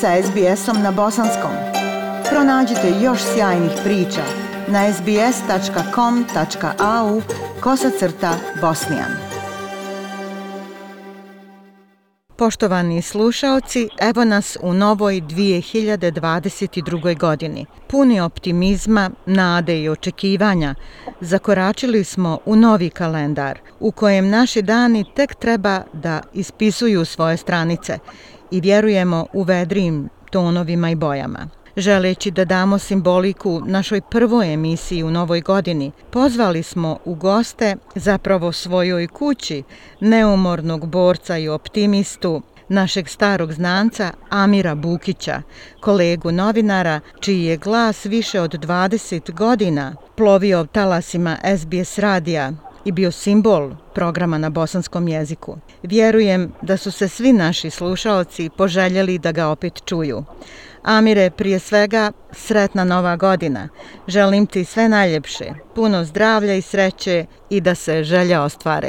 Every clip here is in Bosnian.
sa SBS-om na bosanskom. Pronađite još sjajnih priča na sbs.com.au kosacrta bosnijan. Poštovani slušaoci, evo nas u novoj 2022. godini. Puni optimizma, nade i očekivanja, zakoračili smo u novi kalendar, u kojem naši dani tek treba da ispisuju svoje stranice i vjerujemo u vedrim tonovima i bojama. Želeći da damo simboliku našoj prvoj emisiji u novoj godini, pozvali smo u goste zapravo svojoj kući neumornog borca i optimistu, našeg starog znanca Amira Bukića, kolegu novinara, čiji je glas više od 20 godina plovio talasima SBS radija i bio simbol programa na bosanskom jeziku. Vjerujem da su se svi naši slušalci poželjeli da ga opet čuju. Amire, prije svega, sretna nova godina. Želim ti sve najljepše, puno zdravlja i sreće i da se želja ostvare.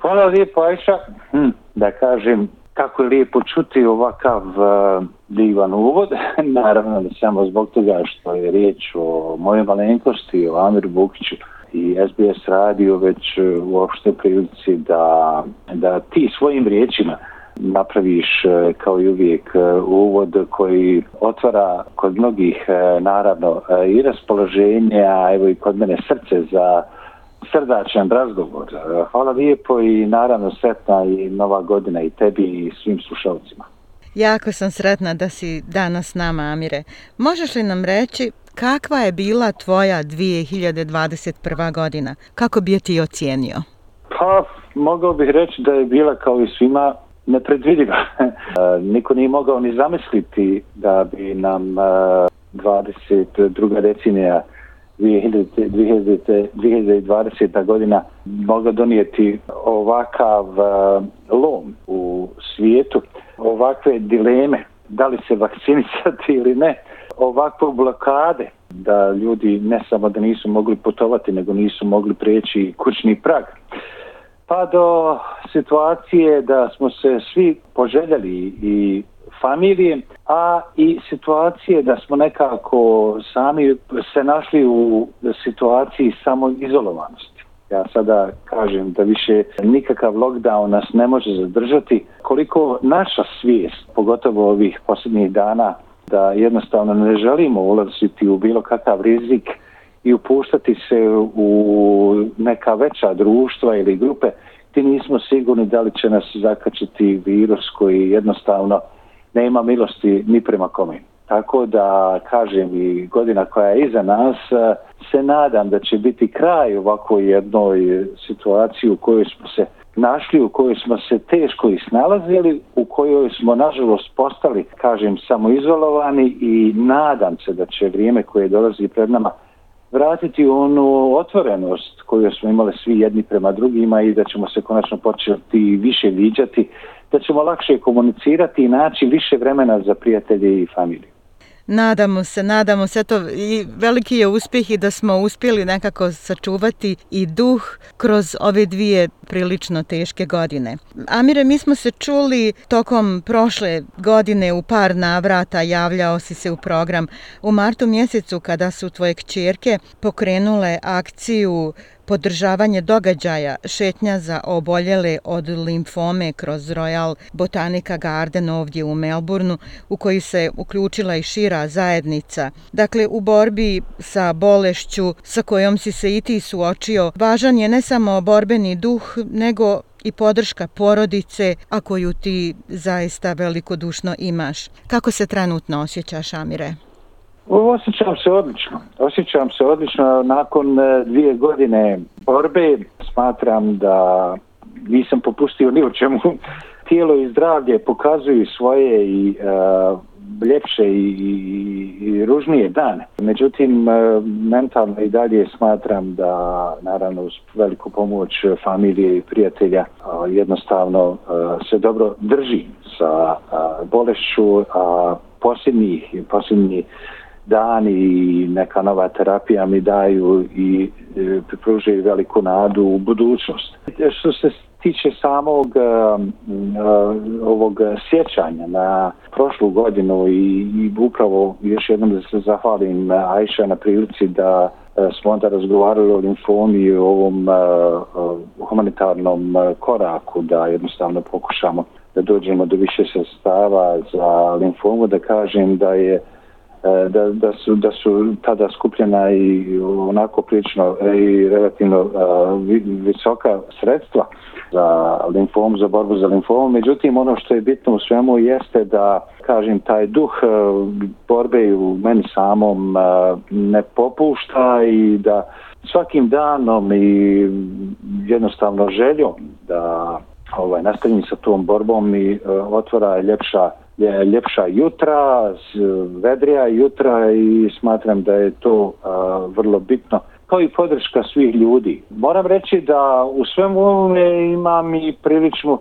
Hvala lijepo, Ajša. Hm, da kažem, kako je lijepo čuti ovakav uh, divan uvod. Naravno, ne samo zbog toga što je riječ o mojoj malenkosti, o Amiru Bukiću i SBS radio, već e, uopšte prilici da, da ti svojim riječima napraviš e, kao i uvijek e, uvod koji otvara kod mnogih naravno i raspoloženje, a evo i kod mene srce za srdačan razgovor. Hvala lijepo i naravno sretna i nova godina i tebi i svim slušalcima. Jako sam sretna da si danas s nama, Amire. Možeš li nam reći kakva je bila tvoja 2021. godina? Kako bi je ti ocijenio? Pa, mogao bih reći da je bila kao i svima nepredvidiva. E, niko nije mogao ni zamisliti da bi nam e, 22. decenija 2020. godina mogla donijeti ovakav uh, lom u svijetu, ovakve dileme, da li se vakcinisati ili ne, ovakve blokade, da ljudi ne samo da nisu mogli putovati, nego nisu mogli preći kućni prag. Pa do situacije da smo se svi poželjeli i familije, a i situacije da smo nekako sami se našli u situaciji samo izolovanosti. Ja sada kažem da više nikakav lockdown nas ne može zadržati. Koliko naša svijest, pogotovo ovih posljednjih dana, da jednostavno ne želimo ulaziti u bilo kakav rizik i upuštati se u neka veća društva ili grupe, ti nismo sigurni da li će nas zakačiti virus koji jednostavno nema milosti ni prema kome. Tako da, kažem, i godina koja je iza nas, eh, se nadam da će biti kraj ovako jednoj situaciji u kojoj smo se našli, u kojoj smo se teško i snalazili, u kojoj smo, nažalost, postali, kažem, samoizolovani i nadam se da će vrijeme koje dolazi pred nama vratiti onu otvorenost koju smo imali svi jedni prema drugima i da ćemo se konačno početi više viđati, da ćemo lakše komunicirati i naći više vremena za prijatelje i familiju. Nadamo se, nadamo se, to i veliki je uspjeh i da smo uspjeli nekako sačuvati i duh kroz ove dvije prilično teške godine. Amire, mi smo se čuli tokom prošle godine u par navrata, javljao si se u program u martu mjesecu kada su tvoje kćerke pokrenule akciju podržavanje događaja šetnja za oboljele od limfome kroz Royal Botanica Garden ovdje u Melbourneu u koji se uključila i šira zajednica. Dakle, u borbi sa bolešću sa kojom si se i ti suočio, važan je ne samo borbeni duh, nego i podrška porodice, a koju ti zaista velikodušno imaš. Kako se trenutno osjećaš, Amire? Osjećam se odlično. Osjećam se odlično. Nakon e, dvije godine borbe smatram da nisam popustio ni u čemu. Tijelo i zdravlje pokazuju svoje i uh, ljepše i, i, i ružnije dane. Međutim, e, mentalno i dalje smatram da, naravno, uz veliku pomoć familije i prijatelja, uh, jednostavno uh, se dobro drži sa uh, bolešću, a posljednji, posljednjih dan i neka nova terapija mi daju i e, pružaju veliku nadu u budućnost. E, što se tiče samog uh, ovog sjećanja na prošlu godinu i, i upravo još jednom da se zahvalim Ajša na prilici da smo onda razgovarali o limfomi i o ovom uh, humanitarnom koraku da jednostavno pokušamo da dođemo do više sastava za limfomu, da kažem da je uh, E, da, da, su, da su tada skupljena i onako prilično e, i relativno e, visoka sredstva za limfom, za borbu za limfom. Međutim, ono što je bitno u svemu jeste da, kažem, taj duh borbe u meni samom ne popušta i da svakim danom i jednostavno željom da ovaj, nastavim sa tom borbom i otvara ljepša ljepša jutra, vedrija jutra i smatram da je to a, vrlo bitno kao i podrška svih ljudi. Moram reći da u svemu ovome imam i priličnu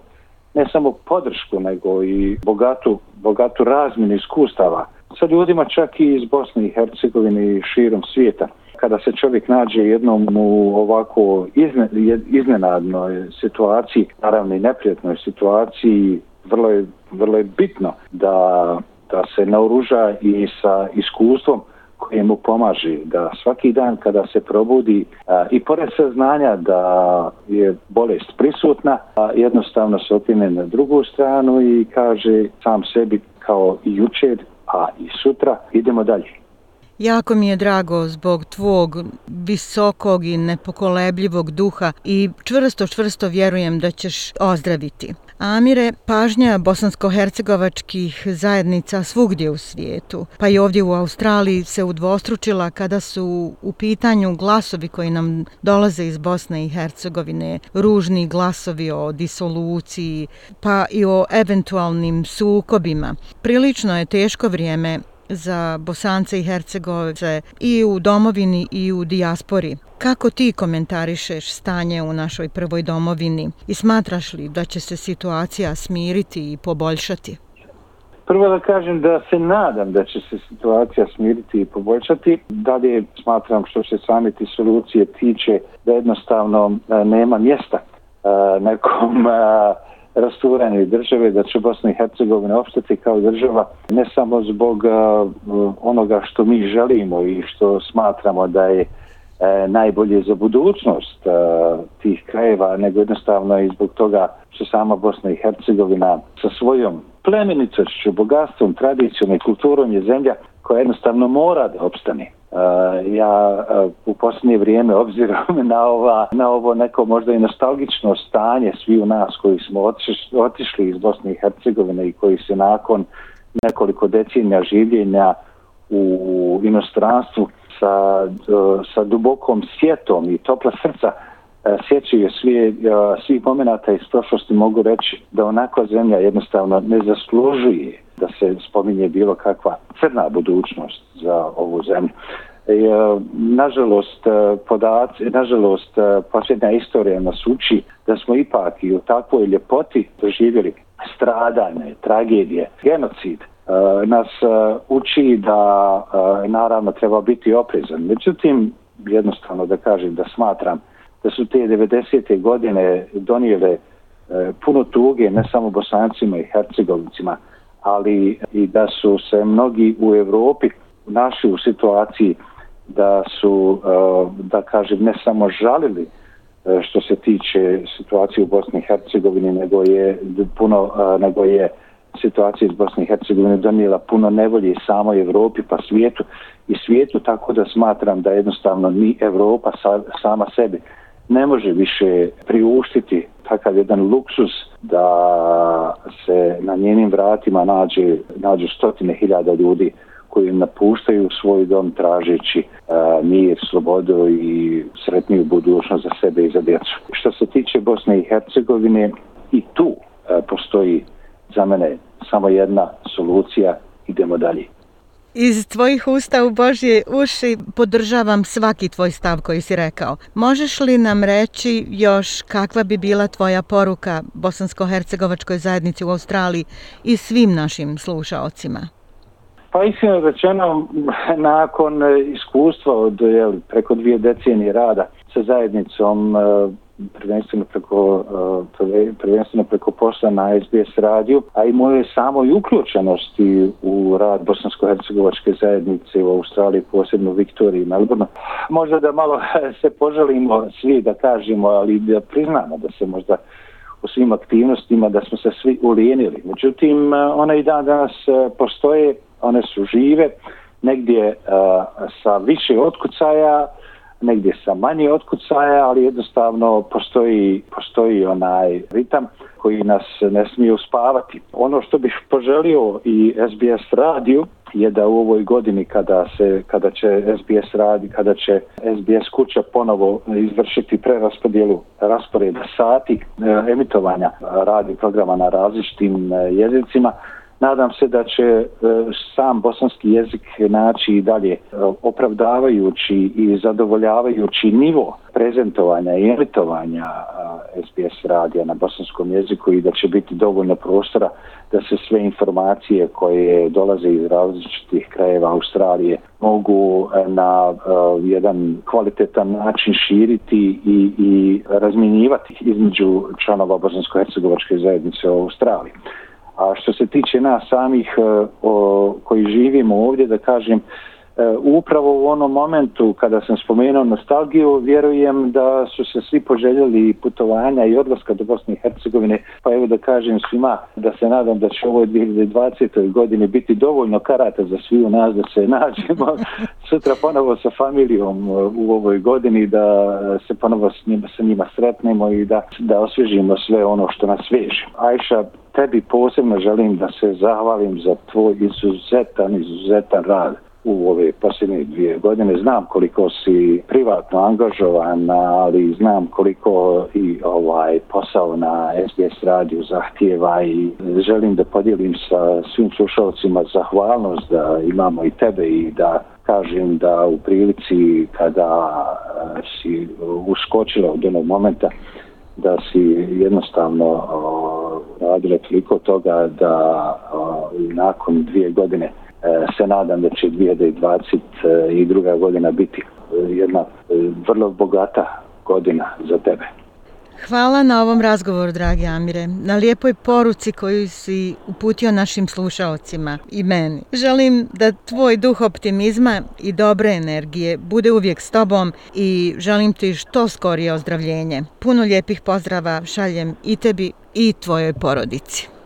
ne samo podršku, nego i bogatu, bogatu razminu iskustava sa ljudima čak i iz Bosne i Hercegovine i širom svijeta. Kada se čovjek nađe jednom u ovako izne, iznenadnoj situaciji, naravno i neprijatnoj situaciji, vrlo je, vrlo je bitno da, da se naoruža i sa iskustvom koje mu pomaže da svaki dan kada se probudi a, i pored saznanja da je bolest prisutna, a, jednostavno se opine na drugu stranu i kaže sam sebi kao i jučer, a i sutra idemo dalje. Jako mi je drago zbog tvog visokog i nepokolebljivog duha i čvrsto, čvrsto vjerujem da ćeš ozdraviti. Amire, pažnja bosansko-hercegovačkih zajednica svugdje u svijetu, pa i ovdje u Australiji se udvostručila kada su u pitanju glasovi koji nam dolaze iz Bosne i Hercegovine, ružni glasovi o disoluciji, pa i o eventualnim sukobima. Prilično je teško vrijeme za Bosance i hercegovce i u domovini i u dijaspori. Kako ti komentarišeš stanje u našoj prvoj domovini i smatraš li da će se situacija smiriti i poboljšati? Prvo da kažem da se nadam da će se situacija smiriti i poboljšati. Dalje smatram što se sami ti solucije tiče da jednostavno e, nema mjesta e, nekom e, rasturanju države, da će Bosna i Hercegovina opštati kao država ne samo zbog onoga što mi želimo i što smatramo da je e, najbolje za budućnost e, tih krajeva, nego jednostavno i zbog toga što sama Bosna i Hercegovina sa svojom plemenicošću, bogatstvom, tradicijom i kulturom je zemlja koja jednostavno mora da opstane. Uh, ja uh, u posljednje vrijeme obzirom na, ova, na ovo neko možda i nostalgično stanje svi u nas koji smo otiš, otišli iz Bosne i Hercegovine i koji se nakon nekoliko decenija življenja u inostranstvu sa, e, sa dubokom sjetom i topla srca e, sjećaju svi, e, svi momenata iz prošlosti mogu reći da onakva zemlja jednostavno ne zaslužuje da se spominje bilo kakva crna budućnost za ovu zemlju. I, nažalost, podaci, nažalost, posljednja istorija nas uči da smo ipak i u takvoj ljepoti doživjeli stradanje, tragedije, genocid, Eh, nas eh, uči da eh, naravno treba biti oprezan. Međutim, jednostavno da kažem da smatram da su te 90. godine donijele puno tuge ne samo bosancima i hercegovicima, ali i da su se mnogi u Evropi našli u situaciji da su, da kažem, ne samo žalili što se tiče situacije u Bosni i Hercegovini, nego je puno, nego je situacija iz Bosne i Hercegovine donijela puno nevolje samoj Evropi pa svijetu i svijetu tako da smatram da jednostavno ni Evropa sa, sama sebi ne može više priuštiti takav jedan luksus da se na njenim vratima nađe, nađu stotine hiljada ljudi koji napuštaju svoj dom tražeći a, mir, slobodu i sretniju budućnost za sebe i za djecu. Što se tiče Bosne i Hercegovine, i tu a, postoji za mene samo jedna solucija, idemo dalje. Iz tvojih usta u Božje uši podržavam svaki tvoj stav koji si rekao. Možeš li nam reći još kakva bi bila tvoja poruka Bosansko-Hercegovačkoj zajednici u Australiji i svim našim slušaocima? Pa iskreno rečeno, nakon iskustva od jel, preko dvije decenije rada sa zajednicom, prvenstveno preko, eh, prvenstveno preko posla na SBS radiju, a i moje samoj uključenosti u rad Bosansko-Hercegovačke zajednice u Australiji, posebno Viktoriji i Melbourne. Možda da malo se poželimo svi da kažemo, ali da priznamo da se možda u svim aktivnostima da smo se svi ulijenili. Međutim, eh, one i dan danas eh, postoje, one su žive, negdje uh, sa više otkucaja, negdje sa manje otkucaja, ali jednostavno postoji, postoji onaj ritam koji nas ne smije uspavati. Ono što bih poželio i SBS radiju je da u ovoj godini kada se kada će SBS radi, kada će SBS kuća ponovo izvršiti preraspodjelu rasporeda sati e, emitovanja radi programa na različitim e, jezicima, Nadam se da će e, sam bosanski jezik naći i dalje e, opravdavajući i zadovoljavajući nivo prezentovanja i emitovanja SBS radija na bosanskom jeziku i da će biti dovoljno prostora da se sve informacije koje dolaze iz različitih krajeva Australije mogu e, na jedan kvalitetan način širiti i, i razminjivati između članova bosansko-hercegovačke zajednice u Australiji. A što se tiče nas samih eh, o, koji živimo ovdje, da kažem, E, upravo u onom momentu kada sam spomenuo nostalgiju, vjerujem da su se svi poželjeli putovanja i odlaska do Bosne i Hercegovine, pa evo da kažem svima da se nadam da će ovoj 2020. godini biti dovoljno karata za svi u nas da se nađemo sutra ponovo sa familijom e, u ovoj godini, da se ponovo s njima, sa njima sretnemo i da, da osvježimo sve ono što nas veže. Ajša, tebi posebno želim da se zahvalim za tvoj izuzetan, izuzetan rad u ove posljednje dvije godine. Znam koliko si privatno angažovan, ali znam koliko i ovaj posao na SBS radiju zahtijeva i želim da podijelim sa svim slušalcima zahvalnost da imamo i tebe i da kažem da u prilici kada eh, si uskočila od onog momenta da si jednostavno eh, radila toliko toga da o, nakon dvije godine Eh, se nadam da će 2020 i druga godina biti eh, jedna eh, vrlo bogata godina za tebe. Hvala na ovom razgovoru, dragi Amire, na lijepoj poruci koju si uputio našim slušalcima i meni. Želim da tvoj duh optimizma i dobre energije bude uvijek s tobom i želim ti što skorije ozdravljenje. Puno lijepih pozdrava šaljem i tebi i tvojoj porodici.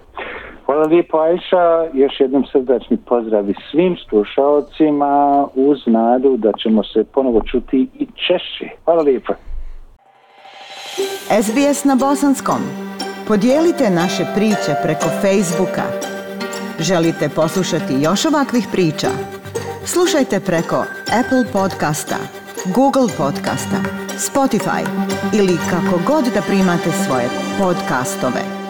Hvala lijepo Ajša, još jednom srdačni pozdrav svim slušalcima uz nadu da ćemo se ponovo čuti i češće. Hvala lijepo. SBS na bosanskom. Podijelite naše priče preko Facebooka. Želite poslušati još ovakvih priča? Slušajte preko Apple podcasta, Google podcasta, Spotify ili kako god da primate svoje podcastove.